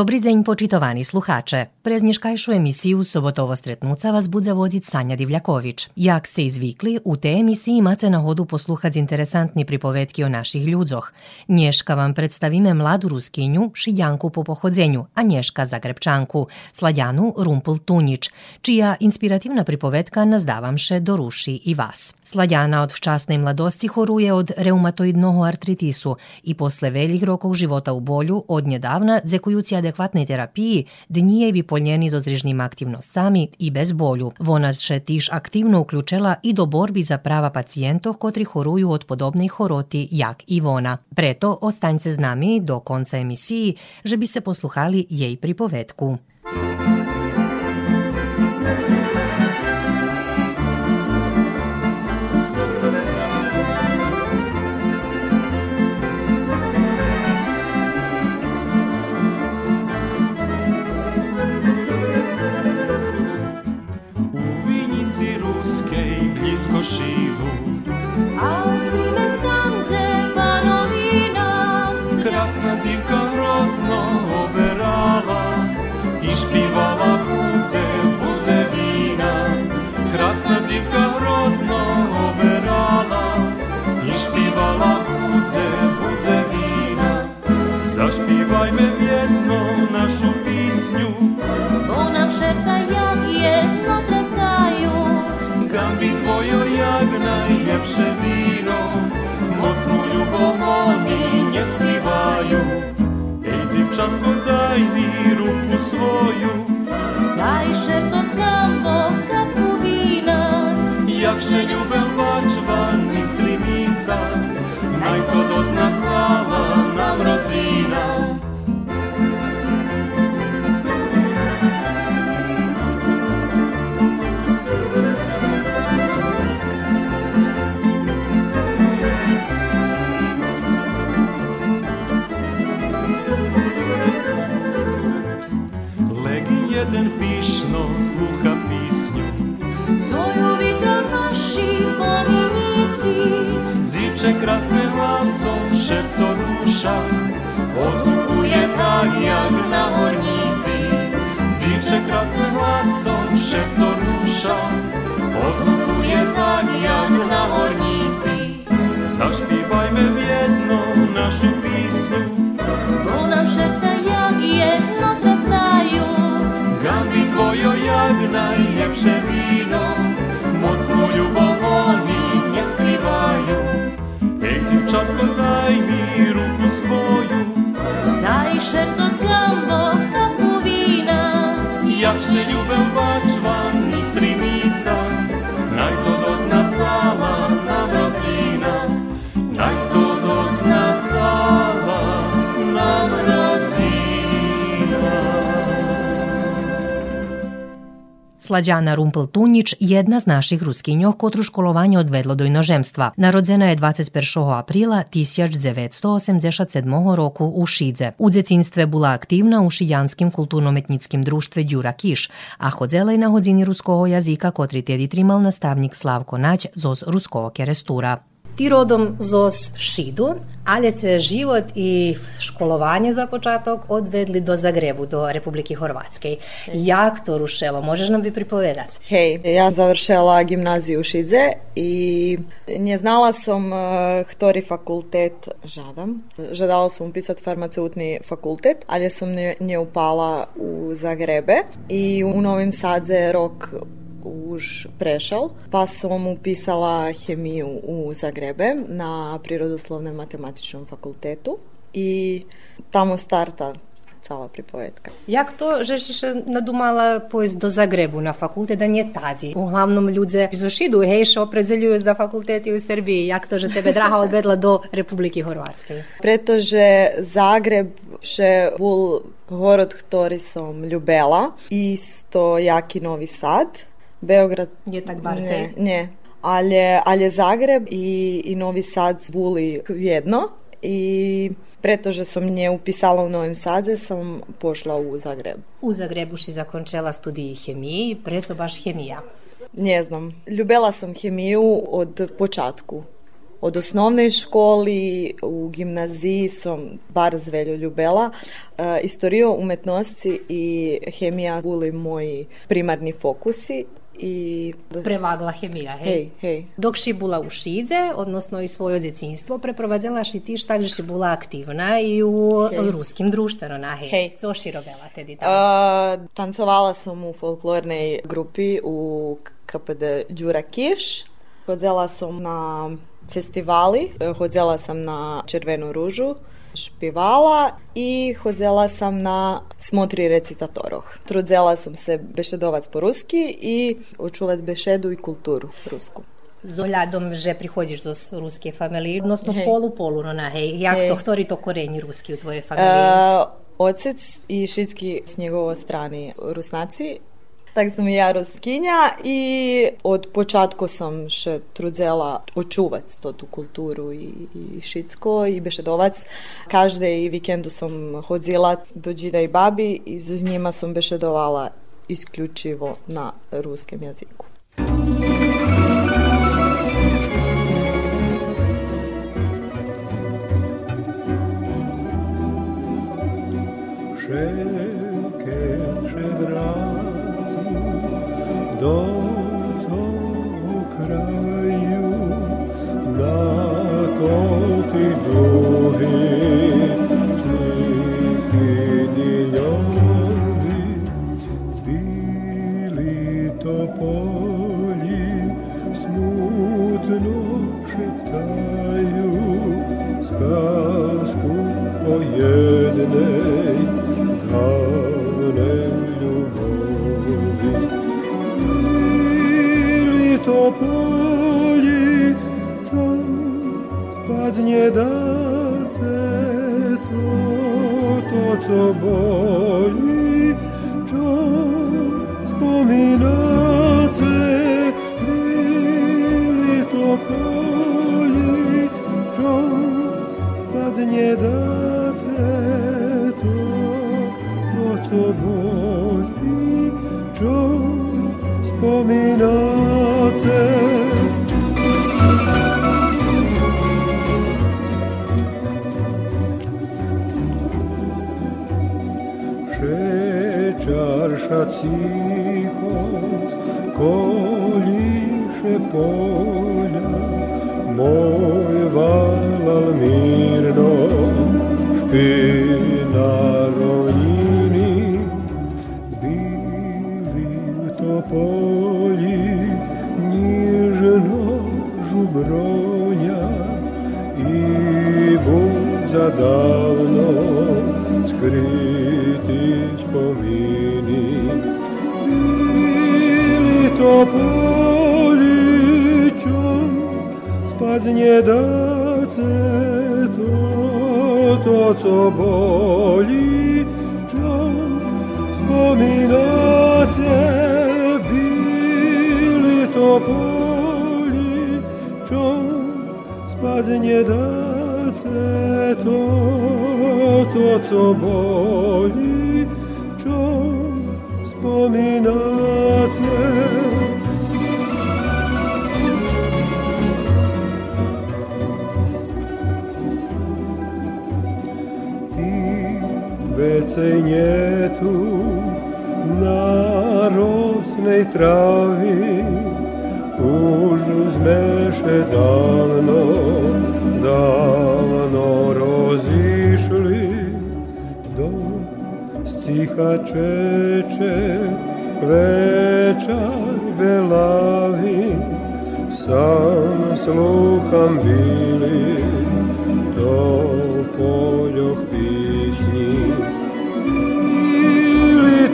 Dobri deň, počitovaní sluhače. Prez dneškajšiu emisiju Sobotovo vas vás bude vodiť Sanja Divljaković. Jak se izvikli, u te emisiji máte nahodu posluchať interesantni pripovedky o naših ľudzoch. Dneška vam predstavime mladu ruskinju, šijanku po pohodzenju, a dneška zagrebčanku, sladjanu Rumpul Tunić, čija inspirativna pripovedka nas do ruši i vas. Sladjana od včasnej mladosti horuje od reumatoidnog artritisu i posle velikih rokov života u bolju od nedavna dzekuju дзекујуци адекватnej terapiji, dnijevi poljeni zo zrižnim aktivnost sami i bez bolju. Вона ще тіж активно uključila i do borbi za prava pacijentov kotri horuju od podobnej horoti jak i vona. Preto ostaňte s nami do konca emisiji, že bi se posluhali jej pripovedku. Shiloh. Mocnu ljubov oni nje skrivaju Ej divčatko daj mi ruku svoju Taj šerco skambo kapku vina Jakże ljubem bačva mislimica Naj to dozna cała Dziwcze krasne laso szewco rusza, odkupuje tak jak na ornicy. Dziwcze krasne laso szewco rusza, odkupuje tak jak na ornicy. Zaśpiewajmy w jedno naszą pisnię, bo nam szewce jak jedno trafnają. Gambi twojo jak najlepsze wino, mocno lubowoni. Skrivaju Ej divčatko daj mi ruku svoju. Taj šerco skambo kapku vina. Jak się ljubem bačva ni srimica. Naj to dozna cała Slađana Rumpel Tunić jedna z naših ruskinjoh kotru školovanje odvedlo do inozemstva. Narodzena je 21. aprila 1987 roku u Šidze. U dzecinstve була активна у шијанским културно-метницким друштве Ѓура Киш, а ходзела и на години руского јазика котри теди тримал наставник Славко Наќ зос руского керестура. Ti rodom zos Šidu, ali se život i školovanje za početak odvedli do Zagrebu, do Republike Hrvatske. Jak to rušelo? Možeš nam bi pripovedati? Hej, ja završila gimnaziju u Šidze i nje znala sam e, htori fakultet žadam. Žadala sam upisati farmaceutni fakultet, ali sam nje upala u Zagrebe i u Novim Sadze rok už Prešal, pa sam upisala hemiju u Zagrebe na Prirodoslovnom matematičnom fakultetu i tamo starta cała pripovedka. Jak to, że się nadumala pójść do Zagrebu na fakultet, a nie tadzi? Uglavnom ludzie z Ushidu hejsze opredzeljuju za fakultety u Srbiji. Jak to, że tebe draha odvedla do Republiki Horvatske? Pretože Zagreb še bol город, ktorý som ľubela, isto jaký Novi Sad, Beograd... Je tak Barsej? Ne, ne. Ali, je Zagreb i, i Novi Sad zbuli jedno i preto že nje upisala u Novim Sadze, sam pošla u Zagreb. U Zagrebu si zakončela studiji hemije i preto baš hemija. Ne znam, ljubela sam hemiju od početku. Od osnovne školi, u gimnaziji sam bar zveljo ljubela. E, istorijo umetnosti i hemija bili moji primarni fokusi i... Prevagla hemija, hej? Hej, hej. Dok si bula u Šidze, odnosno i svoje djecinstvo, preprovadzela si ti tako si bula aktivna i u Hej. ruskim društveno, na hej. Hej. Co si robila tedi tamo? A, tancovala sam u folklornej grupi u KPD Đura Kiš. Hodzela sam na festivali, hodzela sam na Červenu ružu, špivala i hodzela sam na smotri recitatoroh. Trudzela sam se bešedovac po ruski i očuvat bešedu i kulturu rusku. Zoljadom že prihodziš do ruske familije, odnosno Hej. polu-polu, no na hej. Jak Hej. to, ktori to korenji ruski u tvojej familiji? E, ocec i šitski s njegovo strani rusnaci. Tak sam i ja ruskinja i od počatku sam še trudzela očuvac to tu kulturu i, i šitsko i bešedovac. Každe i vikendu sam hodzila do džida i babi i s njima sam bešedovala isključivo na ruskem jeziku. Do dace, to, to co tu na rosnej travi už zmeše davno, davno rozišli do stiha čeče večer belavi sam sluham bili do poljoh pisni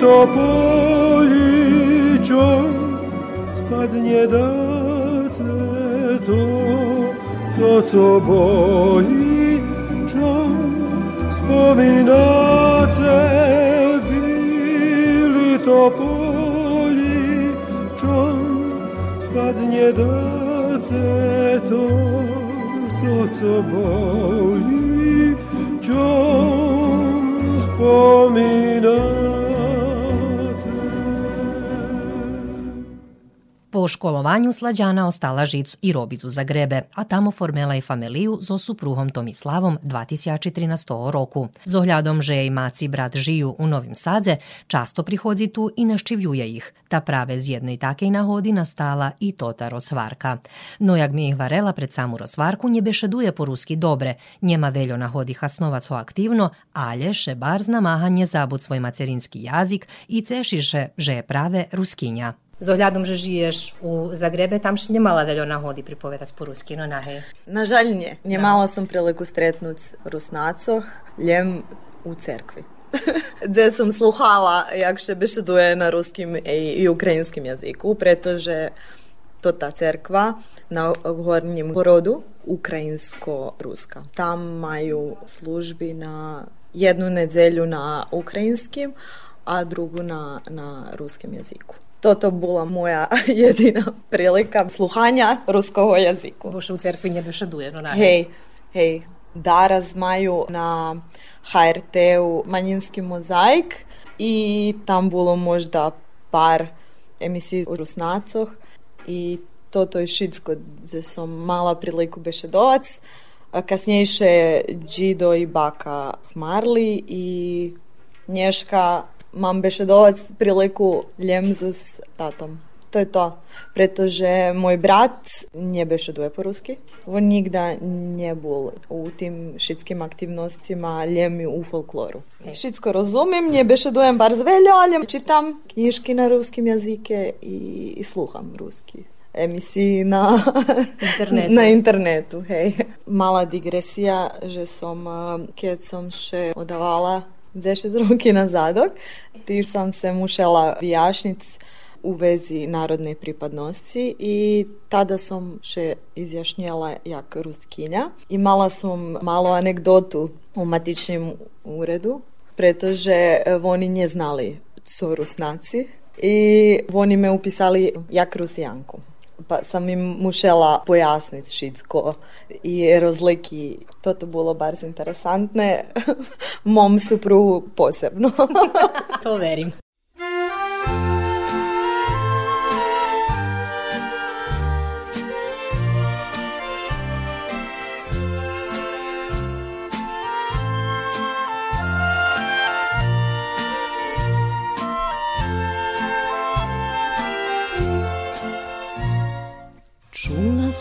ili to poličom spadnie dace to, to co boli, czom wspominace bili to poli, czom spadnie dace serce to, to co boli, wciąż wspominam. Školovanju Slađana ostala žic i robicu za grebe, a tamo formela i familiju zo supruhom Tomislavom 2013 roku. Zohľadom, že jej maci brat žiju u Novim Sadze, často prihodzi tu i naščivljuje ih. Ta prave z jednej takej nahodi nastala i tota rozvarka. No jak mi ih varela pred samu rozvarku, nje bešeduje po ruski dobre. Njema veljo nahodi hasnovac aktivno, alje še bar zna mahanje zabud svoj macerinski jazik i cešiše, že prave ruskinja. Zohľadom, že žiješ u Zagrebe, tam še nemala veľa nahody pripovedať po rusky, no nahej. Na žalj nie. Nemala som priliku stretnúť Rusnácoch, ljem u cerkvi. Gdje som sluhala, jak še bešeduje na ruskim i, ukrajinskim jaziku, pretože to ta cerkva na gornjem porodu, ukrajinsko-ruska. Tam maju službi na jednu nedjelju na ukrajinskim, a drugu na, na ruskim jeziku. Toto bola moja jedina prilika sluhanja jaziku. Бо ще у церкві не бешедує, ну. Hej, hej, daraz maju na HRT-u manjinski mozaik i tam bilo možda par emisij u Rusnacoh i toto je šitsko gdje sam mala priliku bešedovac. A Kasnijše Džido i baka Marli i Nješka mám bešedovac priliku ljemzu s tatom. To je to. Pretože môj brat nebešeduje po rusky. On nikda nebol u tim šitskim aktivnostima ljemi u folkloru. Šitsko rozumiem, nebešedujem bar zveljo, ali čitam knjiški na ruskim jazike i, i sluham ruski emisiji na Internetu. na internetu. Hej. Mala digresija, že som, a, keď som še odavala 10 roky nazadok, tiež sam se mušela vyjašnic u vezi narodne pripadnosti i tada som še izjašnjela jak ruskinja. Imala som malo anegdotu u matičnim uredu, pretože e, oni nje znali co rusnaci i oni me upisali jak rusijanku. Pa sam im mušela pojasniti šitsko i rozliki. Toto bilo bar interesantne. Mom suprugu posebno. To verim.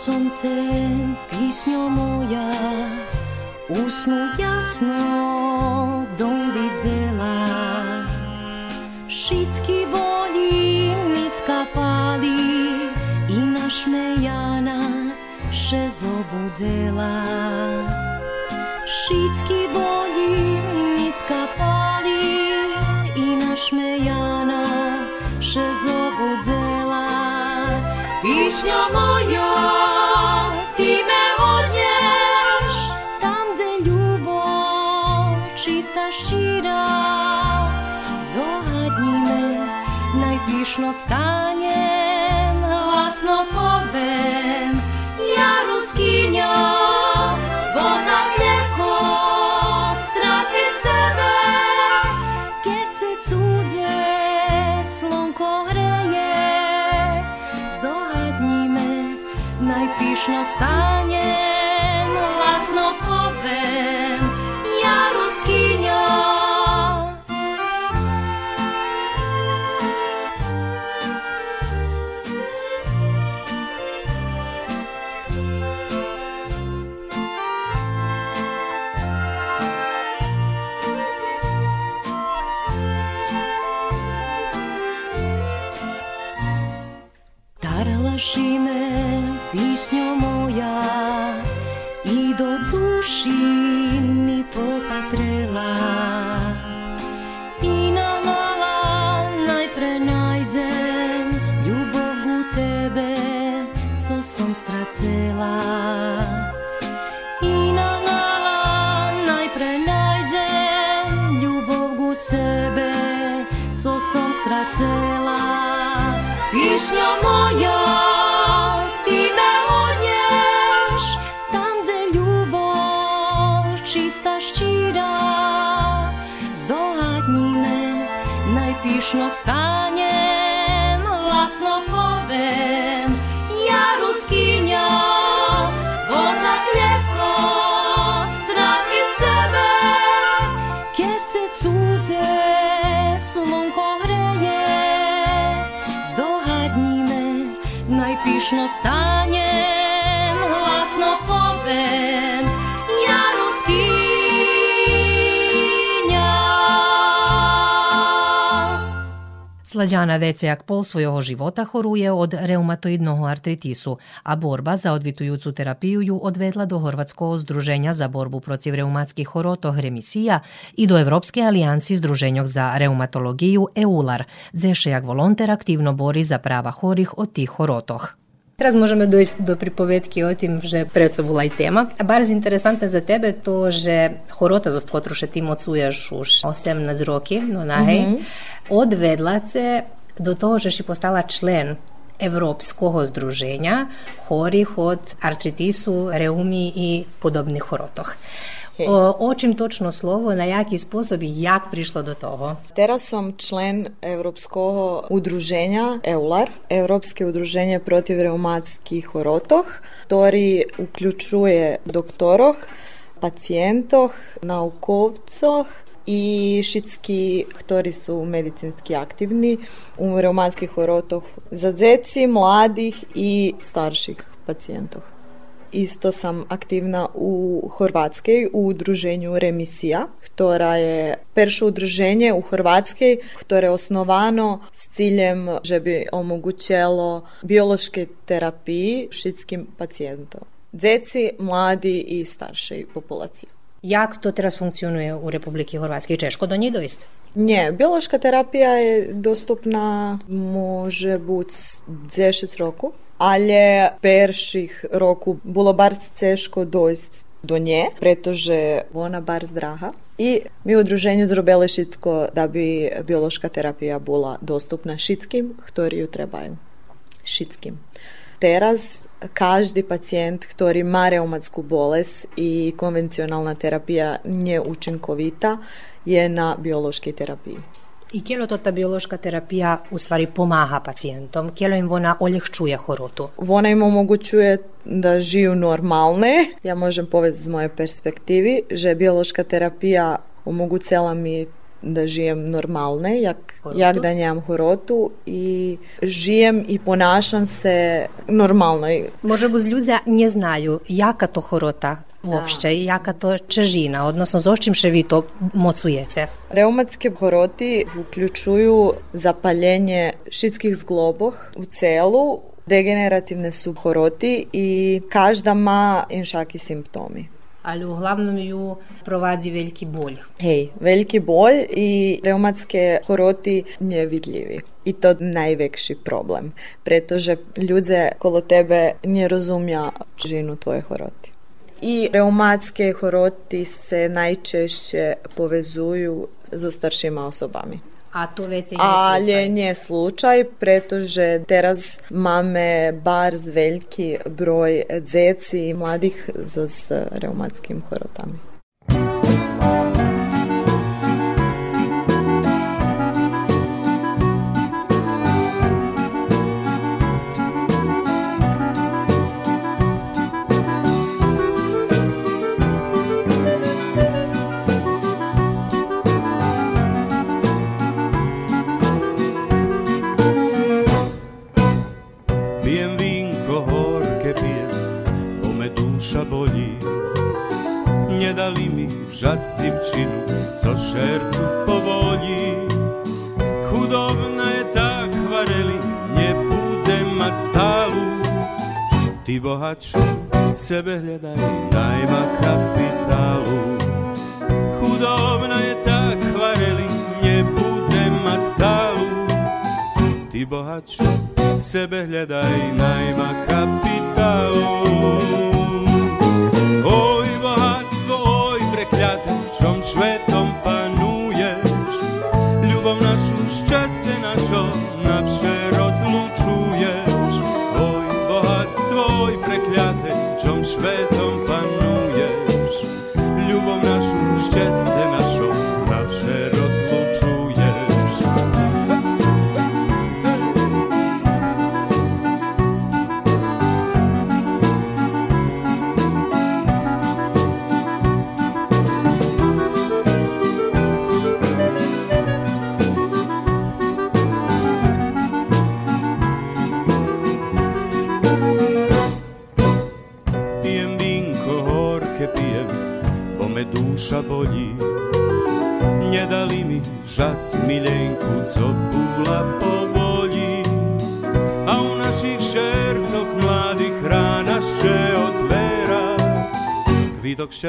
Soncem písňou moja usnu jasno dom videla. Všetky boli mi skapali i našmejana še zobudzela. Všetky boli mi skapali i našmejana še zobudzela. Пісня моя najpišno stanjem Glasno povem, celá, Višňo moja, ty me honeš, tam, kde ľubov čistá, štíra, zdohadníme, najpíšno stanem, hlasno poveš. Najpišno stanjem, glasno povem. Slađana Vecejak pol svojho života horuje od reumatoidnog artritisu, a borba za odvitujucu terapiju ju odvedla do Horvatskog združenja za borbu protiv reumatskih horotoh remisija i do Evropske alijansi združenjog za reumatologiju EULAR, gdje volonter aktivno bori za prava horih od tih horotoh. Teraz môžeme dojsť do pripovedky o tým, že preco bola aj téma. A bardzo interesantné za tebe to, že chorota, zo ktorú ty mocuješ už 18 roky, no nahej, odvedla se do toho, že si postala člen Evropskого združenja horih od artritisu, reumi i podobnih horotoh. O, o čim točno slovo, na jaki spôsob i jak prišlo do toho? Teraz som člen Európskeho udruženja EULAR, Európske udruženje protiv reumatskih horotoh, ktorý uključuje doktoroh, pacijentoh, naukovcoh i šitski, ktorí sú medicinski aktivni u reumatskih horotoh za djeci, mladih i starših pacijentov isto sam aktivna u Hrvatskoj u udruženju Remisija, ktora je prvo udruženje u Hrvatskoj, koje je osnovano s ciljem že bi omogućelo biološke terapiji šitskim pacijentom. Djeci, mladi i staršoj populaciji. Jak to teraz funkcionuje u Republiki Hrvatske i Češko do njih doista? Nje, biološka terapija je dostupna može biti 10 roku ale perših roku bilo barz ciężko dojść do nje, pretože ona barz draha. I mi u udruženju zrobili šitko da bi biološka terapija bila dostupna šitskim, ktori ju trebaju. Šitskim. Teraz každi pacijent ktori ima reumatsku bolest i konvencionalna terapija nje učinkovita je na biološki terapiji. I kjelo to ta biološka terapija u stvari pomaha pacijentom? Kjelo im ona oljehčuje horotu? Ona im omogućuje da žiju normalne. Ja možem povesti z moje perspektivi, že biološka terapija omogućela mi da žijem normalne, jak, Horotu? jak da njemam horotu i žijem i ponašam se normalno. Može buz ľudia ne znaju jaka to horota uopšte, jaka to čežina, odnosno z čim še vi to mocujete? Reumatske horoti uključuju zapaljenje šitskih zgloboh u celu, degenerativne su horoti i každa ma inšaki simptomi. Ali uglavnom ju provadzi veliki bolj. Hej, veliki bolj i reumatske horoti nevidljivi. I to najveći problem. Pretože ľudia kolo tebe ne rozumja žinu tvoje horoti. I reumatske horoti se najčešće povezuju so staršima osobami. A to već se Ali nie slučaj, pretože teraz máme bar z veľký broj djeci i mladih s reumatskim horotami.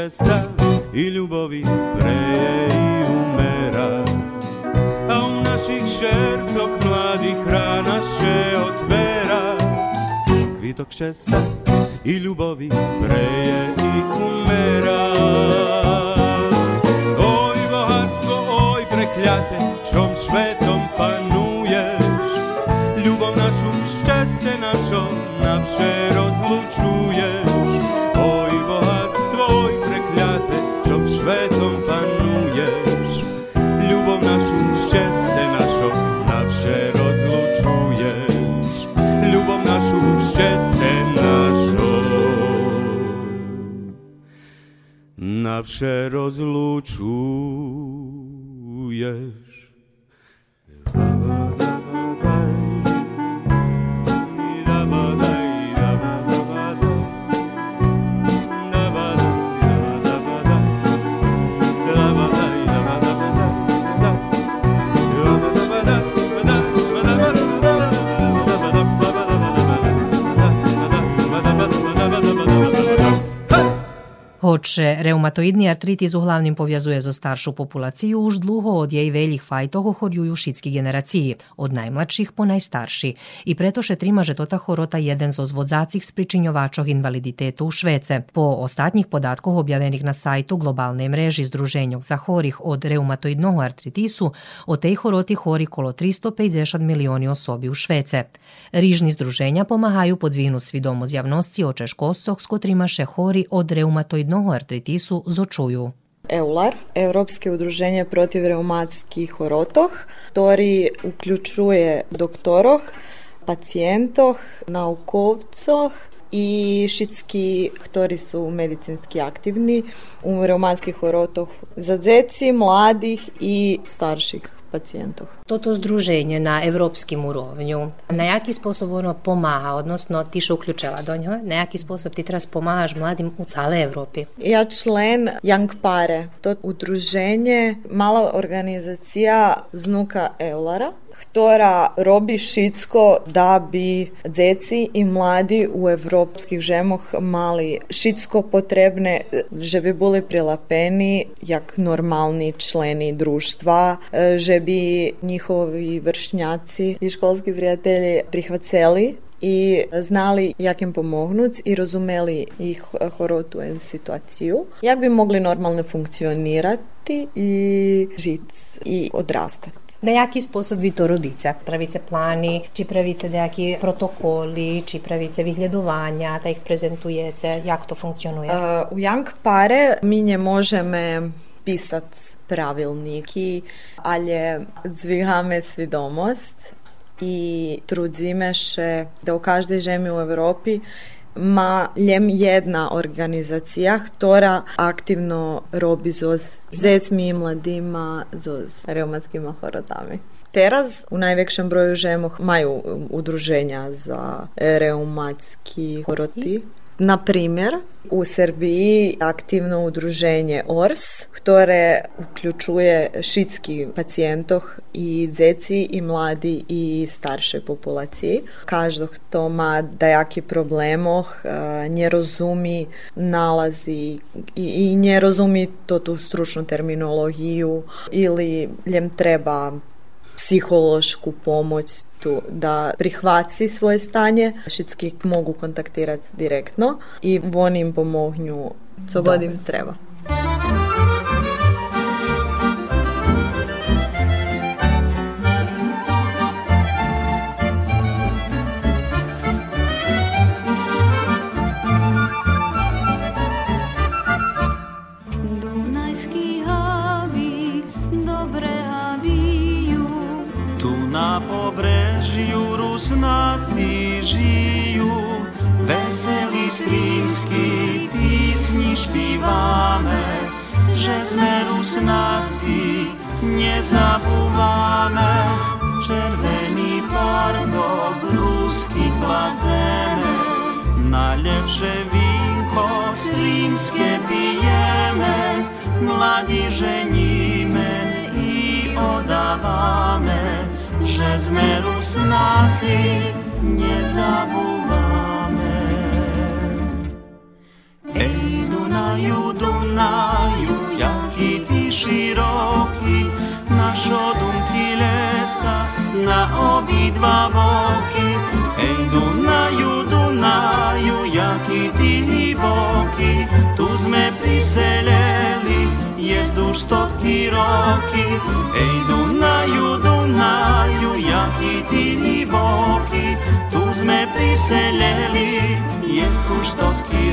Šesa i ljubovi preje i umera. A u naših šercoch mladih rana še otvera Kvitok šesa i ljubovi Hoče reumatoidni artritis uglavnim пов'язує зо старшу популацію уж dlhuho od jej veljih fajtoho horjuju šitski generaciji, od najmladších po najstarši. I pretoše trima že tota horota jeden zo zvodzacích spričinjovačoh invaliditetu u Švece. Po ostatnjih podatkoh objavenih na sajtu globalne mreži Združenjog za horih od reumatoidnog artritisu, o tej horoti hori kolo 350 milioni osobi u Švece. Rižni združenja pomahaju podzvihnu svidomost javnosti o s kotrima hori od reumatoidnog artritisu zočuju. EULAR, Europske udruženje protiv reumatskih horotoh, ktorý uključuje doktoroh, pacijentoh, naukovcoh i šitski, ktorí su medicinski aktivni u reumatskih horotoh za djeci, mladih i starših pacijentov. Toto združenje na evropskim urovnju, na jaki sposob ono pomaha, odnosno ti še uključila do njoj, na jaki sposob ti teraz pomahaš mladim u cale Evropi? Ja člen Young Pare, to udruženje, mala organizacija znuka Eulara, ktorá robí šitsko, da bi djeci i mladi u evropskih žemoh mali šitsko potrebne, že bi bili prilapeni jak normalni členi društva, že bi njihovi vršnjaci i školski prijatelji prihvaceli i znali jak im pomognuti i razumeli ih horotu en situaciju. Jak bi mogli normalno funkcionirati i žiti i odrastati. Spôsob vy to robíte? Pravíte plány, či pravíte nejaké protokoly, či pravíte vyhľadovania, tak ich prezentujete, jak to funkcionuje? Uh, u Young Pare mi ne možeme pisat pravilniki, ali dvigame svidomost i trudzime še da u každej žemi u Europi ma ljem jedna organizacija, ktorá aktivno robi zoz zecmi i mladima, zoz reumatskima horotami. Teraz u najvećem broju žemoh maju udruženja za reumatski horoti. Na primjer, u Srbiji aktivno udruženje ORS, ktoré uključuje šitski pacijentoh i dzeci i mladi i starše populaciji. Každog to ma dajaki problemoh, nje razumi nalazi i, nje razumi to tu stručnu terminologiju ili ljem treba psihološku pomoć tu da prihvaci svoje stanje. Šitski mogu kontaktirati direktno i oni im pomognju co god im treba. Pobrežju Rusnaci žiju, veseli srýmsky písni špívame, že sme Rusnáci nezabúvame. Červený pardok rusky kladzeme, najlepšie vínko srýmske pijeme, mladí ženíme i odáváme, že sme rusnáci nezabúvame. Ej, Dunaju, Dunaju, jaký ty široký, našo dunky leca na obidva boky. Ej, Dunaju, Dunaju, jaký ty hliboký, tu sme priseleli, jest už stotky roky. Ej, Dunaju, Dunaju, jaký ty hliboký, tu sme priseleli, jest už stotky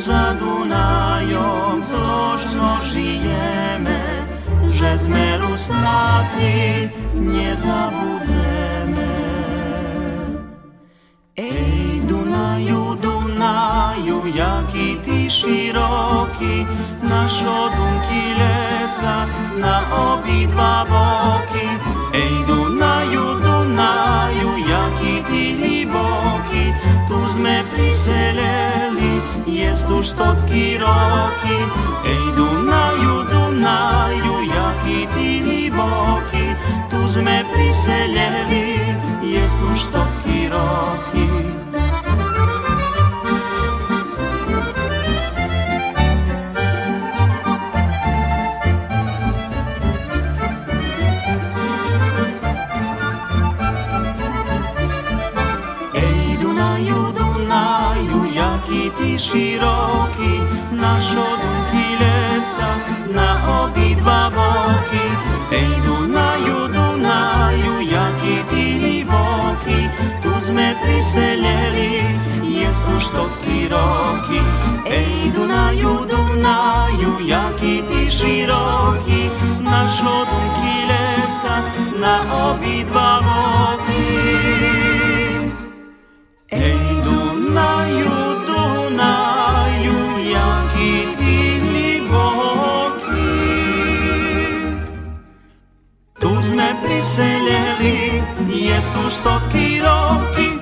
za Dunajom zložno žijeme, že sme Rusnáci nezabudzeme. Ej, Dunaju, Dunaju, jaký ty široký, našo dunky leca na obidva boky. Ej, Dunaju, tu sme priseleli, jest už stotky roky. Ej, Dunaju, Dunaju, jaký ty hliboký, tu sme priseleli, jest už stotky široký, našo dunky leca na obidva boky. Ej, Dunaju, Dunaju, jaký ty hliboký, tu sme priseleli, jest už stotky roky. Ej, Dunaju, Dunaju, jaký ty široký, našo dunky leca na obidva stotki roki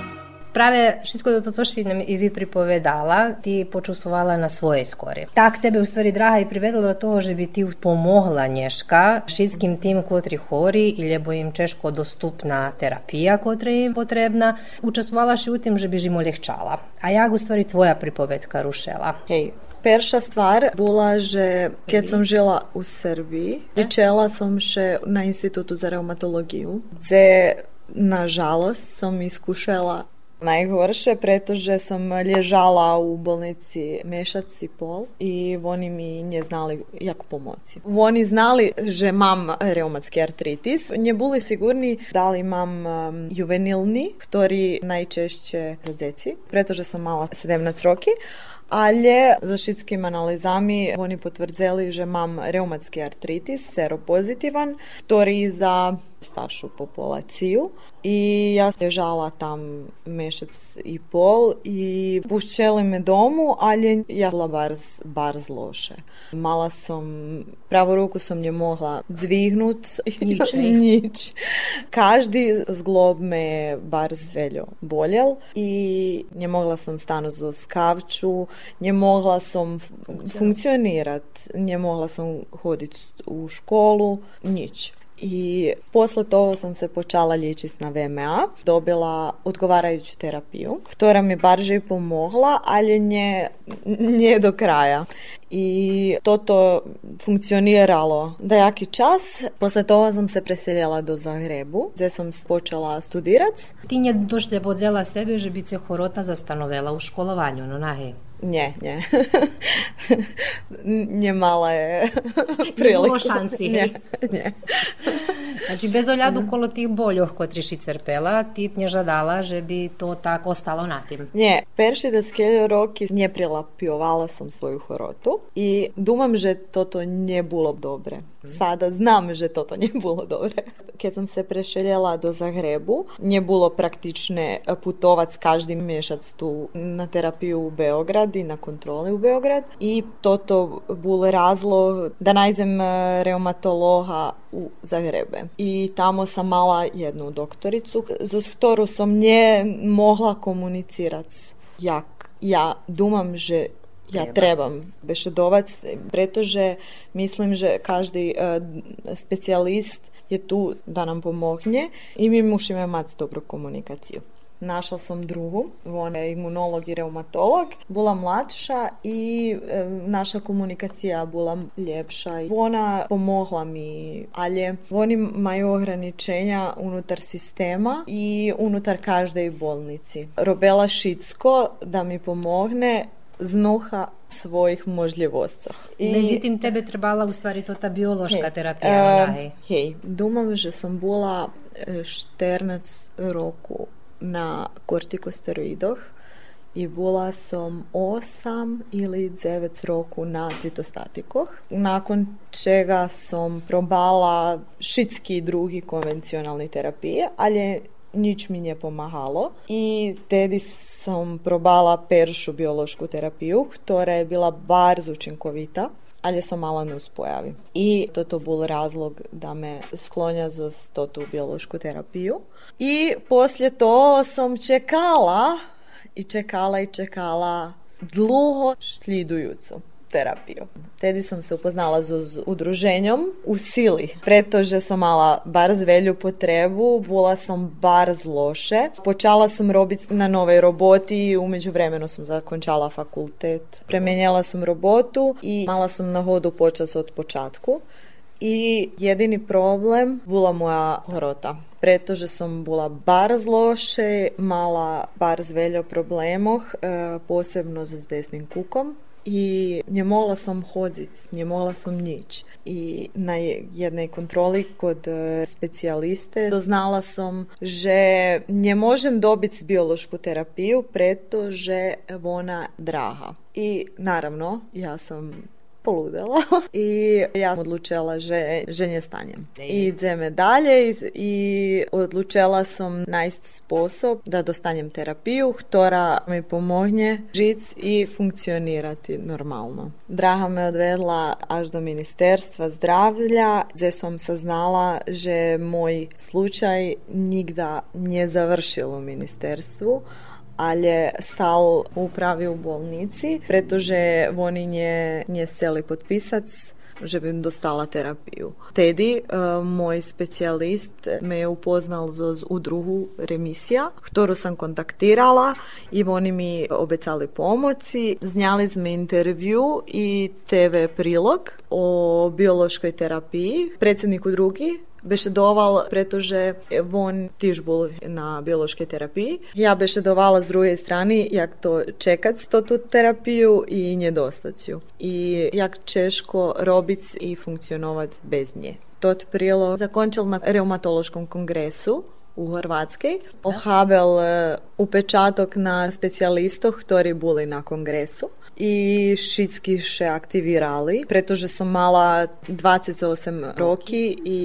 Prave všetko toto, co si nam i vi pripovedala, ti počusovala na svoje skori. Tak tebe u stvari draha i privedala do toho, že bi ti pomogla nješka šitskim tim kotri hori i lebo im češko dostupna terapija kotra im potrebna. Učestvovala i u tim, že bi žimo ljehčala. A ja u stvari tvoja pripovedka rušela. Hej, Perša stvar bila že kad sam žila u Srbiji, pričela sam še na institutu za reumatologiju, gdje nažalost som iskušala najgorše, pretože som ležala u bolnici mešac i pol i oni mi nje znali jak pomoći. Oni znali, že mam reumatski artritis, nje bili sigurni da li mam juvenilni, ktorý najčešće za djeci, pretože som mala 17 roki, ale za šitskim analizami oni potvrdzeli, že mam reumatski artritis, seropozitivan, ktorý za staršu populaciju i ja ležala tam mešac i pol i pušćeli me domu, ali ja bila bar, bar zloše. Mala sam, pravu ruku sam nje mogla dvignut. Nič? Nič. Každi zglob me bar zveljo boljel i nje mogla sam stanu za skavču, nje mogla sam funkcionirat, nje mogla sam hoditi u školu, nič i posle toga sam se počala liječiti na VMA, dobila odgovarajuću terapiju, ktora mi barže i pomogla, ali nje, nje do kraja. I to to funkcioniralo da jaki čas. Posle toga sam se preseljela do Zagrebu, gdje sam počela studirat. Ti nje došte podzela sebe, že bi se horota zastanovela u školovanju, no nahe. Nje, nje. nje mala je prilika. Nemo šansi. Nje, nje. Znači, bez oljadu kolo tih boljoh kod riši pela, ti nje žadala, že bi to tako ostalo na tim. Nje, perši da skelio roki nje prilapiovala sam svoju horotu i dumam, že toto nje bilo dobre. Mhm. Sada znam, že toto nebolo dobre. Kad sam se prešeljela do Zagrebu, nije bilo praktične eh, putovac každi mjesec tu na terapiju u Beograd i na kontroli u Beograd. I toto bilo razlog da najzem eh, reumatologa u Zagrebe. I tamo sam mala jednu doktoricu, z ktoru sam nje mogla komunicirati jak ja dumam že ja trebam bešedovac, pretože mislim, že každý uh, specijalist je tu da nam pomogne i mi musimo imati dobru komunikaciju. Našla sam drugu, ona je imunolog i reumatolog, bila mladša i e, naša komunikacija bila ljepša. Ona pomogla mi, ali oni imaju ograničenja unutar sistema i unutar každej bolnici. Robela Šicko da mi pomogne znoha svojih možljivosti. I... Međutim, tebe trebala u stvari to ta biološka hey, terapija. Uh, hej, domam, že sam bila e, 14 roku na kortikosteroidoh i bila sam osam ili devet roku na citostatikoh, nakon čega sam probala šitski drugi konvencionalni terapije, ali nič mi nije pomagalo i tedy som probala peršu biološku terapiju, ktorá je bila barz učinkovita ali som mala nus pojavi. I toto bol razlog da me sklonja za tu biološku terapiju. I poslije to sam čekala i čekala i čekala dluho šljidujucu terapiju. Tedy som se upoznala s udruženjom u sili, pretože som mala barz velju potrebu, bola som barz loše. Počala sam robiti na novej roboti i umeđu vremenu sam zakončala fakultet. Premenjala sam robotu i mala sam na hodu počas od počatku. I jedini problem bila moja horota. Pretože som bola bar loše, mala bar veljo problemoh, e, posebno s desnim kukom i nie mogla som chodziť, nie mogla som nič. I na jednej kontroli kod e, specijaliste doznala som, že ne možem dobiti biološku terapiju pretože ona draha. I naravno, ja sam poludela i ja sam odlučila že, že nje stanjem. I ideme dalje i, i odlučila sam najst sposob da dostanjem terapiju, ktora mi pomogne žic i funkcionirati normalno. Draha me odvedla až do Ministerstva zdravlja, gdje sam saznala že moj slučaj nigda nije završil u ministerstvu, ali stal u upravi u bolnici, pretože oni nje, nje sjeli potpisac že bi dostala terapiju. Tedi, uh, moj specijalist me je upoznal z udruhu Remisija, ktoru sam kontaktirala i oni mi obecali pomoći. Znjali smo intervju i TV prilog o biološkoj terapiji. Predsjednik udrugi bešedoval, pretože on tiž bol na biološkej terapiji. Ja bešedovala z druhej strany, jak to čekať to tu terapiju i nedostaciju. I jak češko robiť i funkcionovať bez nje. Tot prilog zakončil na reumatološkom kongresu u Hrvatskej. Ohabel e, upečatok na specijalistoh, ktorí boli na kongresu i šitski še aktivirali, pretože som mala 28 roky i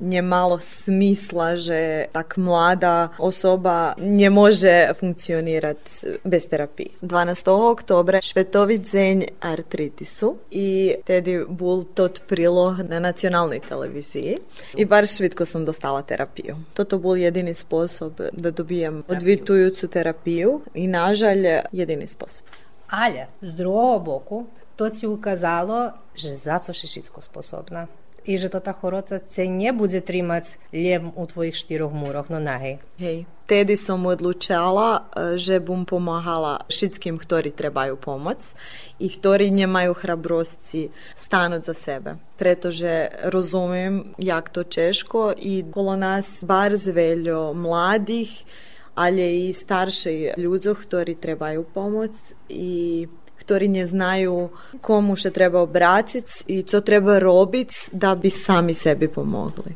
nje malo smisla, že tak mlada osoba ne može funkcionirati bez terapije. 12. oktobra Švetovi dzenj artritisu i tedy bol tot prilog na nacionalnoj televiziji i bar švitko sam dostala terapiju. Toto bol jedini sposob da dobijem odvitujucu terapiju i nažalj jedini sposob. Але з другого боку, то ці указало, що за це ще швидко способна. І що та хорота це не буде тримати лєм у твоїх штирох мурах ну, на наги. Гей. Теді сам одлучала, е, що бум помагала всім, хто требають помоць і хто не мають храбрості стануть за себе. Pretože розумію, як то чешко і коло нас бар младих, ali i staršej ľuďoch, ktorí trebajú pomoc i ktorí neznajú komu še treba obrátiť i co treba robiť, da bi sami sebi pomogli.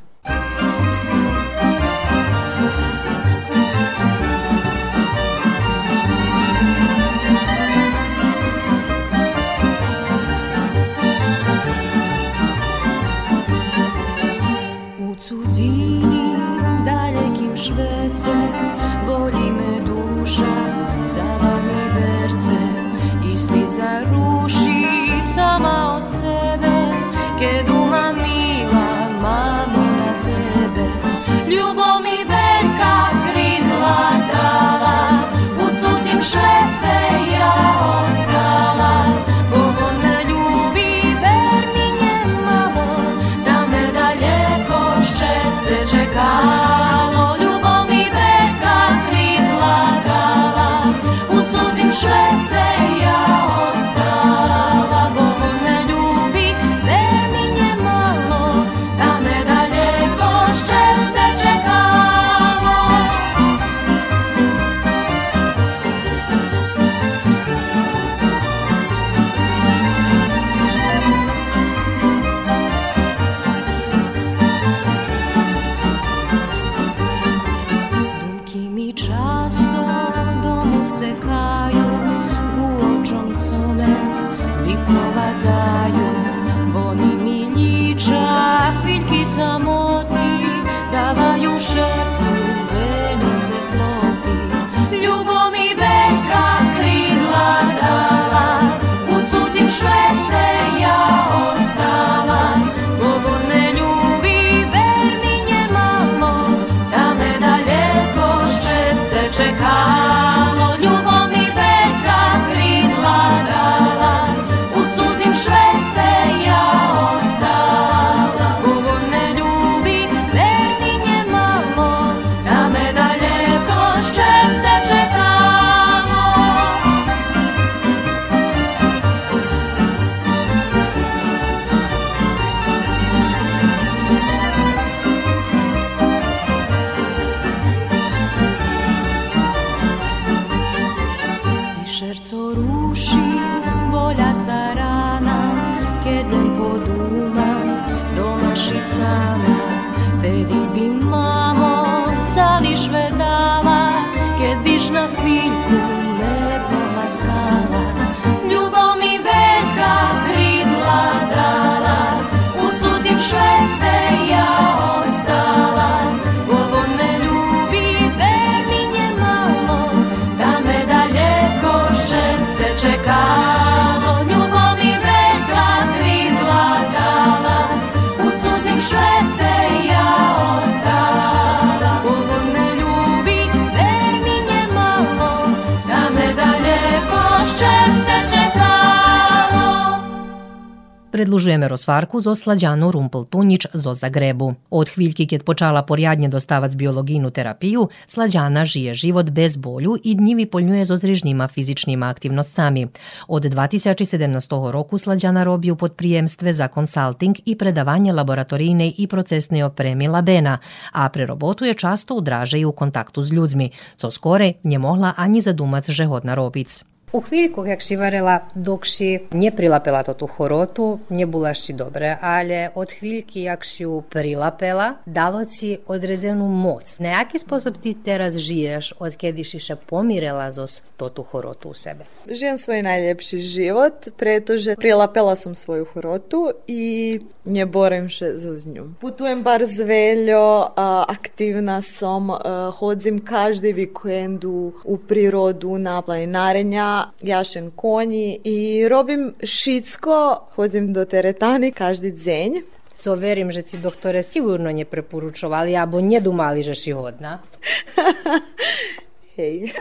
Predlužujeme rozvarku zo Slađanu Rumpel-Tunjić zo Zagrebu. Od hviljki kad počala porjadnje dostavac biologijnu terapiju, Slađana žije život bez bolju i dnjivi poljnjuje zo zrežnjima fizičnima aktivnost sami. Od 2017 roku Slađana robi u podprijemstve za konsulting i predavanje laboratorijne i procesne opremi Labena, a pre robotu je často u draže i u kontaktu s ljudmi, co skore nje mohla ani zadumac u chwili, jak šivarela dukši nje prilapela to tu horotu, nije bulaši dobre, ali od chwilki jak ju prilapela, dalo ci odrezenu moc. Na jaki sposob ti teraz žiješ od kediš iše pomirela zos to tu horotu u sebe? Žijem svoj najljepši život, pretože prilapela sam svoju horotu i nje borim še za nju. Putujem bar zveljo, aktivna sam, hodzim každi vikendu u prirodu na planinarenja, jašem konji i robim šicko, hodzim do teretani každi dzenj. Co verim, že ci doktore sigurno nje preporučovali, abo nje dumali, že si hodna. Hej.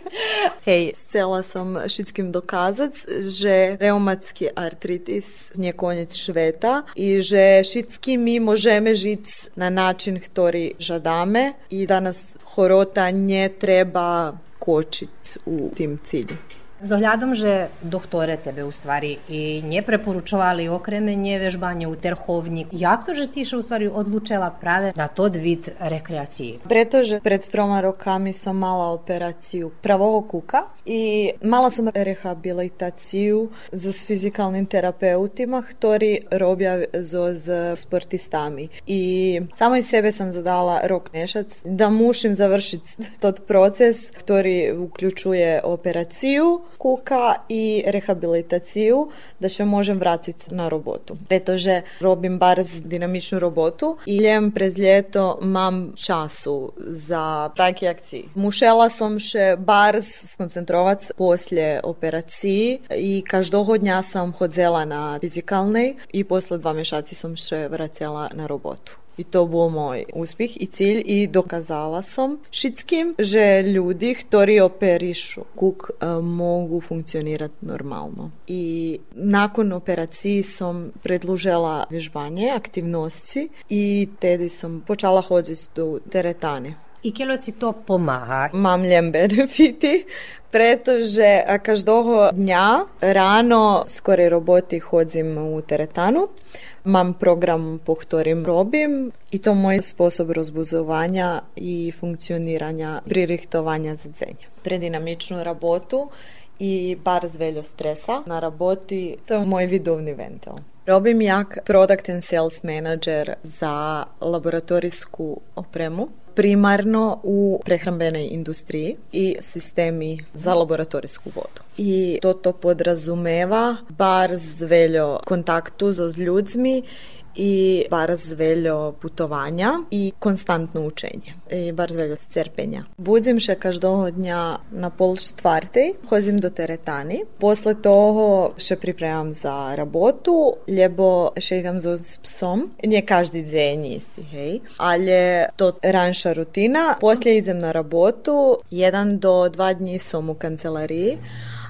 Hej, chcela som všetkým dokázať, že reumatský artritis nie koniec šveta i že všetky my môžeme žiť na način, ktorý žadáme i da nas horota ne treba kočiť u tim cilju. Z ohľadom, že doktore tebe u stvari i nje preporučovali okremenje, vežbanje u terhovnik, jak to, že ti še u stvari odlučila prave na to vid rekreaciji? Pretože pred troma rokami som mala operaciju pravog kuka i mala som rehabilitaciju s fizikalnim terapeutima, ktorí robia so s sportistami. I samo iz sebe sam zadala rok mešac da mušim završiti tot proces, ktorý uključuje operaciju kuka i rehabilitaciju da še možem vratiti na robotu. Pretože robim bar z dinamičnu robotu i ljem prez ljeto mam času za taki akciji. Mušela sam še bar skoncentrovac poslije operaciji i každoho dnja sam hodzela na fizikalnej i posle dva mešaci sam še vracela na robotu. I to bol moj uspjeh i cilj i dokazala som všetkým, že ljudi, ktorí operišu kuk, e, mogu funkcionirati normalno. I nakon operaciji som predlužila vježbanje, aktivnosti i tedy som počala hoditi do teretane. I kelo ci to pomaha? Mám benefiti, pretože každého dňa ráno skore roboti hodzim u teretanu. Mam program po ktorým robim i to moj sposob rozbuzovanja i funkcioniranja pririhtovanja za dzenj. Predinamičnu rabotu i bar zveljo stresa na raboti, to je moj vidovni ventil. Robim jak product and sales manager za laboratorijsku opremu primarno u prehrambenoj industriji i sistemi za laboratorijsku vodu. I to to podrazumeva bar zveljo kontaktu z ljudmi i bardzo putovanja i konstantno učenje i bardzo veljo crpenja. Budzim še každog dnja na pol štvartej, hozim do teretani. Posle toho še pripremam za rabotu, lebo še idem s psom. Nije každi dzen isti, hej. Ali je to ranša rutina. Poslije idem na rabotu, jedan do dva dni som u kancelariji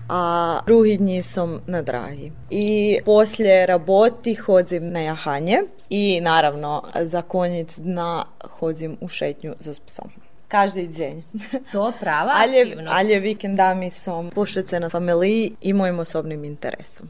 a drugi dni som na dragi. I poslije raboti hodzim na jahanje i naravno za konjic dna hodzim u šetnju s psom. Každý deň. To prava Ale, aktivnost. ale vikendami som pošecena familiji i mojim osobnim interesom.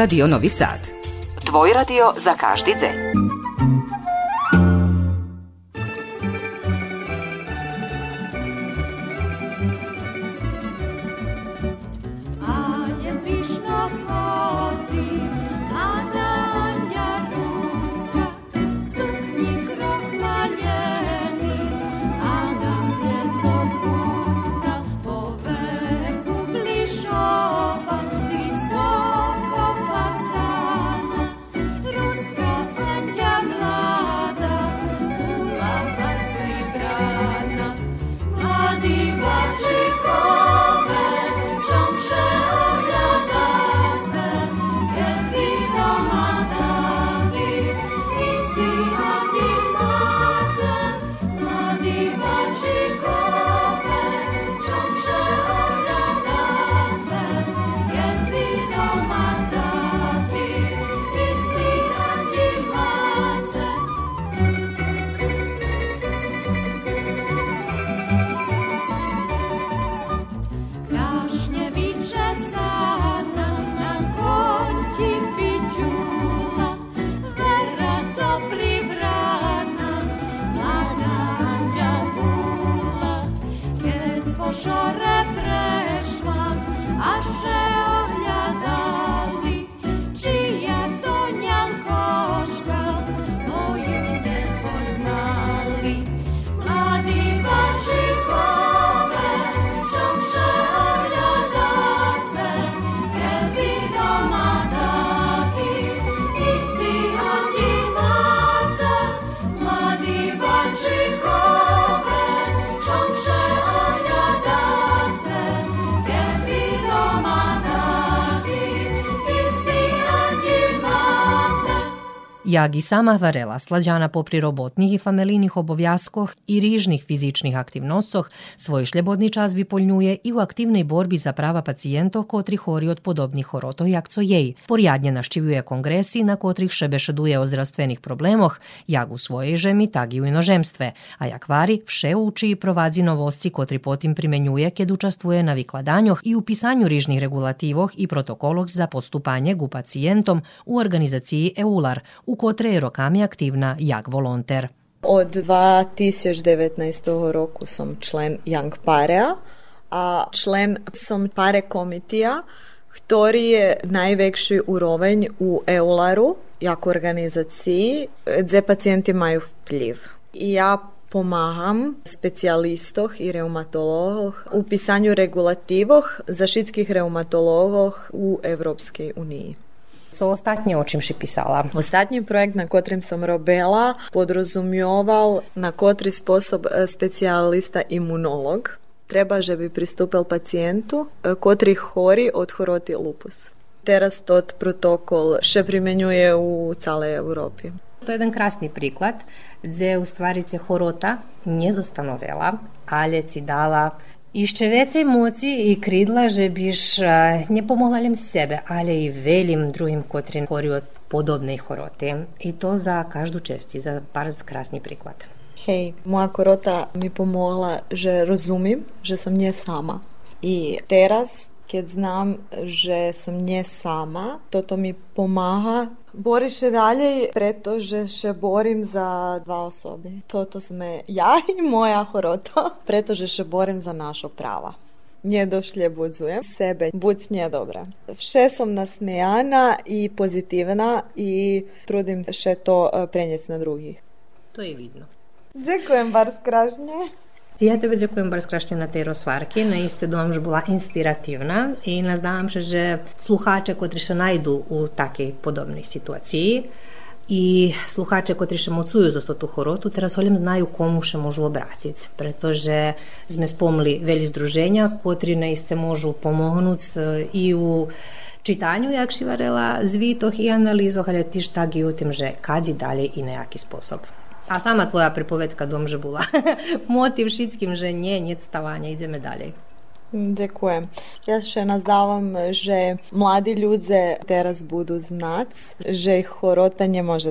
Radio Novi Sad. Tvoj radio za každi dzen. Jak i sama varela slađana po prirobotnih i famelinih obovjaskoh i rižnih fizičnih aktivnostoh svoj šljebodni čas vipoljnjuje i u aktivnej borbi za prava pacijentoh kotri hori od podobnih horotoh jak co jej. Porjadnje našćivuje kongresi na kotrih šebešeduje o zdravstvenih problemoh, jak u svojej žemi, tak i u inožemstve, a jak vari vše uči i provadzi novosti kotri potim primenjuje ked učastvuje na vikladanjoh i u pisanju rižnih regulativoh i protokoloh za postupanje gu pacijentom u organizaciji EULAR, u kojoj kotre je rokami aktivna jak volonter. Od 2019 roku som člen Young Parea, a člen som Pare komitija, ktorý je najväčší úroveň u EULARu, jak organizaciji, gdje pacijenti imaju vpliv. I ja pomagam specijalistoh i reumatologoh u pisanju regulativoh zašitskih reumatologoh u Evropskej uniji. Co ostatnje o čim si pisala? Ostatnji projekt na kotrim som robila podrazumioval na kotri sposob e, specijalista imunolog. Treba, že bi pristupil pacijentu e, kotri hori od horoti lupus. Teraz tot protokol še primenjuje u celej Europi. To je jedan krasni priklad, gdje u stvari se horota nie zastanovela, ale ci dala Išče vecej moci i kridla, že biš ne pomogla lim sebe, ale i velim drugim kotrin hori od podobnej horote. I to za každu česti, za bar krasni priklad. Hej, moja korota mi pomogla, že rozumim, že som nie sama. I teraz keď znam, že som nie sama, toto mi pomáha Boriš še dalje, pretože še borim za dva osoby. Toto sme ja i moja horota, pretože še borim za našo prava. Nedošljebudzujem sebe, buď nedobra. Vše som nasmejana i pozitivna i trudim še to e, prenijeti na drugih. To je vidno. Ďakujem bar skražnje. Ja tebe ďakujem bar skrašne na tej rozvarki, naiste dom že bola inspiratívna i nazdávám sa, že slucháče, ktorí sa najdú u takej podobnej situácii i sluchače koji še mocuju za tu horotu, teraz holim znaju komu še možu obrátiť, pretože sme spomli veli združenja, kotri naiste možu pomognúť i u čitanju, jak šivarela, zvitoh i analizoh, ali tiž tak i u tim, že kadzi dalje i nejaký spôsob. A sama tvoja pripovedka dom, že bola motiv všetkým, že nie, nie ideme ďalej. Ďakujem. Ja še nazdavam, že mladi ľudze teraz budu znac, že ich chorota nie može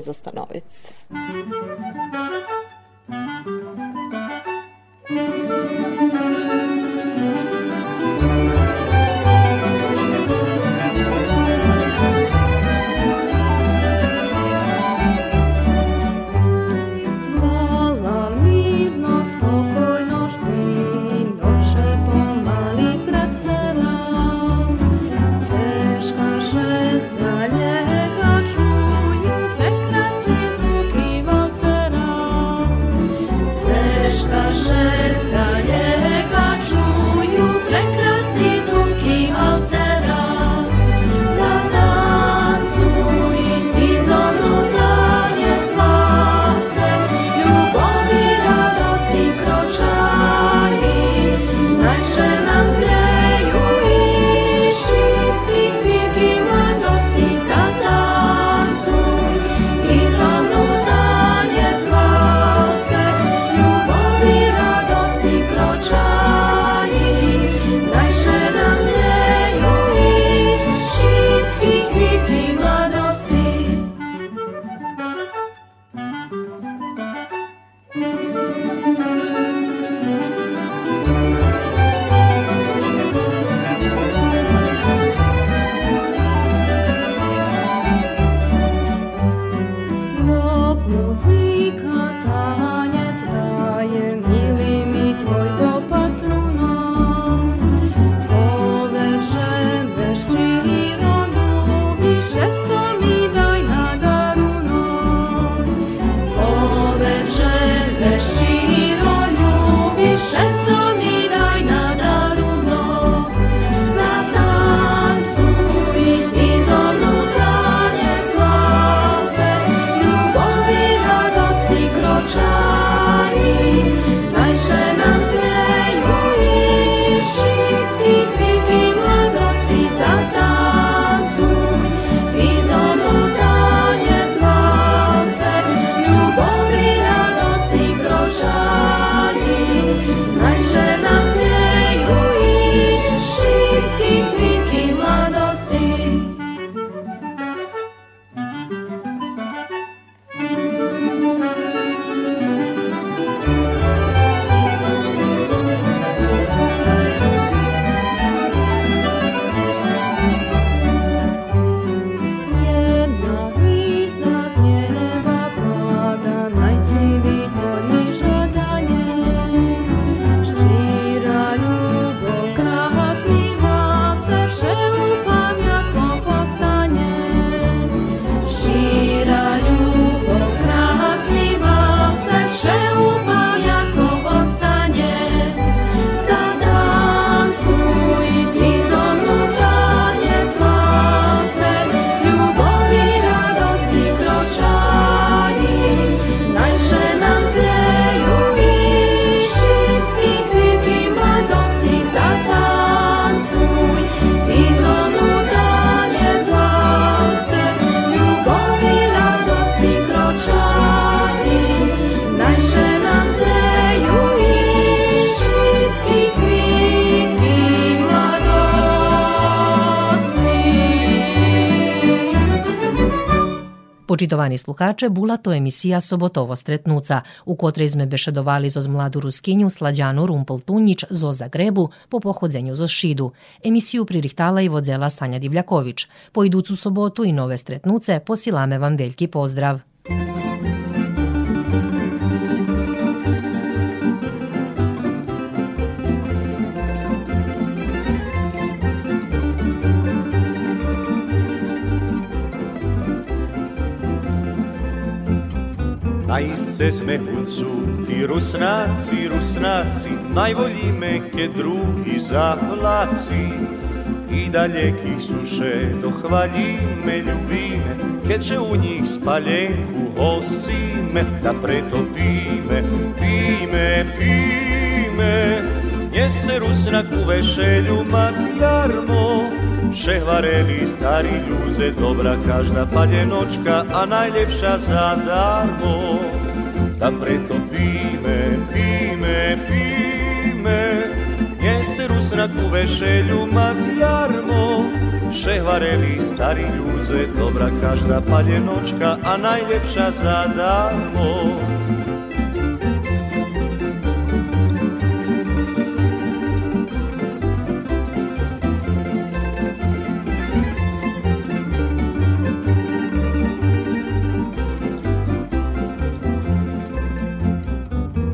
Poštovani sluhače, bula to emisija Sobotovo stretnuca, u kotre izme beše dovali zoz mladu Ruskinju Slađanu Rumpel Tunjić zo Zagrebu po pohodzenju zo Šidu. Emisiju pririhtala i vodzela Sanja Divljaković. Po iducu sobotu i nove stretnuce posilame vam veljki pozdrav. A se cesme su ti rusnaci, rusnaci, najbolji meke drugi zaplaci, I daljekih suše dohvalji me ljubime, ke će u njih spaljenku osime, da preto pime, pime, pime. Nje se rusnak u vešelju mac jarmo, Šehvareli stari ljuze, dobra každa paljenočka, a najljepša za darmo. Da pretopi me, pime, pime, nje se rusnak u vešelju mac jarmo. Šehvareli stari ljuze, dobra každa paljenočka, a najljepša za darmo.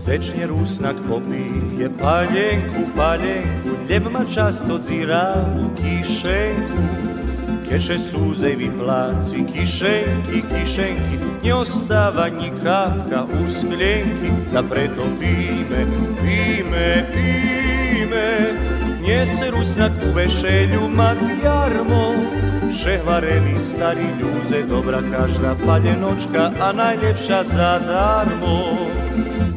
Večnje rusnak popije paljenku, paljenku, ljeb ma často zira u kišenku. Keše suze i placi, kišenki, kišenki, nje ostava ni kapka u skljenki, da pretopi me, pime, pime. Nje se rusnak u vešelju mac jarmo, šehvareni stari ljuze, dobra každa paljenočka, a najljepša za darmo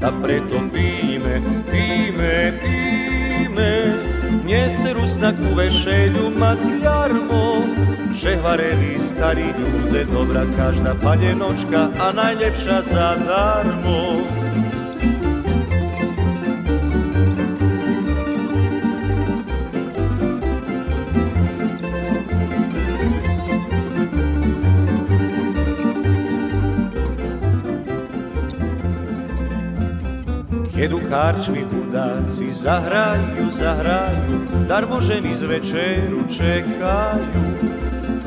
a preto píme, píme, píme. Neserú znak ku vešeliu mať jarmo, Přehvarený starý ďúze, dobrá každá panenočka a najlepšia zadarmo. darmo. harčmi budáci zahrajú, zahrajú, darmo ženy z večeru čekajú.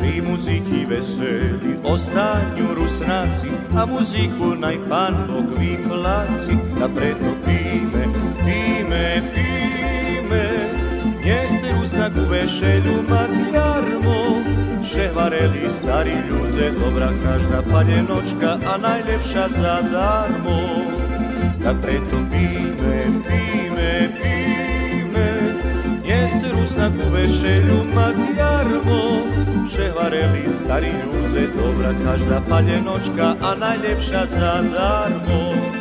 Pri muziky veseli ostaňu rusnáci a muziku naj pán Boh vypláci. A preto píme, píme, píme, nech se rusnak u vešelju mac jarmo. Ševareli stari ljuze, dobra každa paljenočka, a najlepša zadarmo. darmo da preto pime, pime, pime, se rusnak u vešelju jarmo, ševareli stari ljuze, dobra každa paljenočka, a najljepša za darmo.